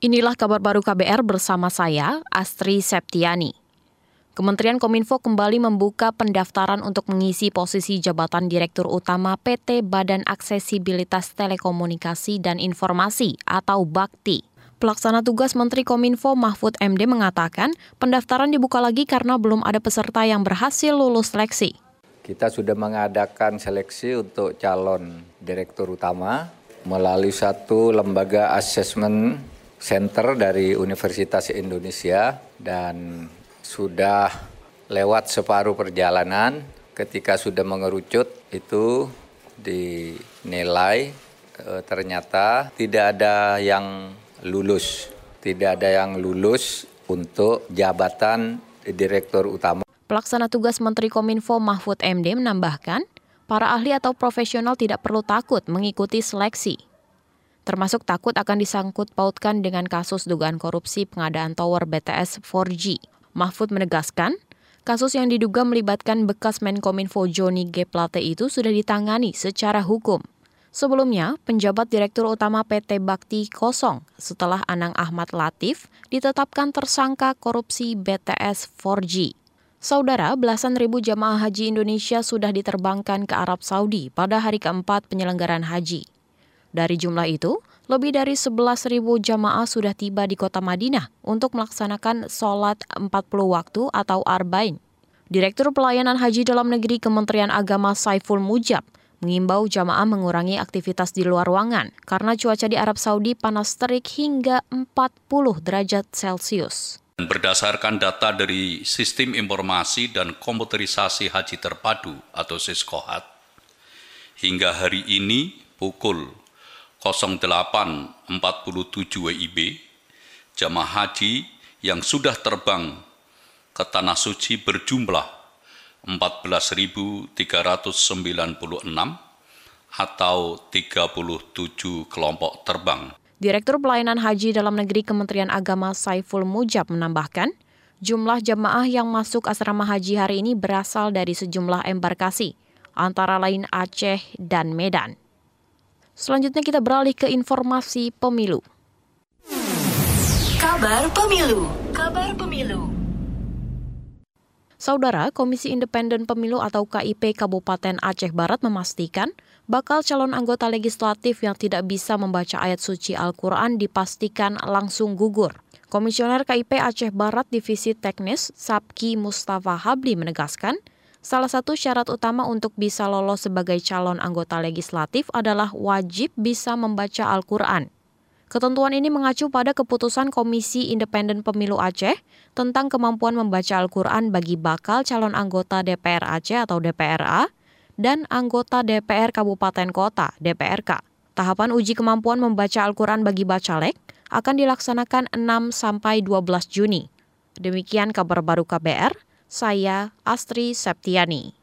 Inilah kabar baru KBR bersama saya, Astri Septiani. Kementerian Kominfo kembali membuka pendaftaran untuk mengisi posisi jabatan Direktur Utama PT Badan Aksesibilitas Telekomunikasi dan Informasi atau BAKTI. Pelaksana tugas Menteri Kominfo Mahfud MD mengatakan pendaftaran dibuka lagi karena belum ada peserta yang berhasil lulus seleksi. Kita sudah mengadakan seleksi untuk calon Direktur Utama melalui satu lembaga asesmen center dari Universitas Indonesia dan sudah lewat separuh perjalanan. Ketika sudah mengerucut itu dinilai e, ternyata tidak ada yang lulus. Tidak ada yang lulus untuk jabatan direktur utama. Pelaksana tugas Menteri Kominfo Mahfud MD menambahkan, para ahli atau profesional tidak perlu takut mengikuti seleksi termasuk takut akan disangkut pautkan dengan kasus dugaan korupsi pengadaan tower BTS 4G. Mahfud menegaskan, kasus yang diduga melibatkan bekas Menkominfo Joni G. Plate itu sudah ditangani secara hukum. Sebelumnya, penjabat Direktur Utama PT Bakti kosong setelah Anang Ahmad Latif ditetapkan tersangka korupsi BTS 4G. Saudara, belasan ribu jamaah haji Indonesia sudah diterbangkan ke Arab Saudi pada hari keempat penyelenggaraan haji. Dari jumlah itu, lebih dari 11.000 jamaah sudah tiba di kota Madinah untuk melaksanakan sholat 40 waktu atau arba'in. Direktur Pelayanan Haji Dalam Negeri Kementerian Agama Saiful Mujab mengimbau jamaah mengurangi aktivitas di luar ruangan karena cuaca di Arab Saudi panas terik hingga 40 derajat Celcius. Berdasarkan data dari Sistem Informasi dan Komputerisasi Haji Terpadu atau SISKOHAT, hingga hari ini pukul 0847 WIB, jamaah haji yang sudah terbang ke Tanah Suci berjumlah 14.396 atau 37 kelompok terbang. Direktur Pelayanan Haji Dalam Negeri Kementerian Agama Saiful Mujab menambahkan, jumlah jamaah yang masuk asrama haji hari ini berasal dari sejumlah embarkasi, antara lain Aceh dan Medan. Selanjutnya kita beralih ke informasi pemilu. Kabar Pemilu. Kabar Pemilu. Saudara, Komisi Independen Pemilu atau KIP Kabupaten Aceh Barat memastikan bakal calon anggota legislatif yang tidak bisa membaca ayat suci Al-Quran dipastikan langsung gugur. Komisioner KIP Aceh Barat Divisi Teknis Sabki Mustafa Habli menegaskan, Salah satu syarat utama untuk bisa lolos sebagai calon anggota legislatif adalah wajib bisa membaca Al-Quran. Ketentuan ini mengacu pada keputusan Komisi Independen Pemilu Aceh tentang kemampuan membaca Al-Quran bagi bakal calon anggota DPR Aceh atau DPRA dan anggota DPR Kabupaten Kota DPRK. Tahapan uji kemampuan membaca Al-Quran bagi bacalek akan dilaksanakan 6 sampai 12 Juni. Demikian kabar baru KBR. Saya Astri Septiani.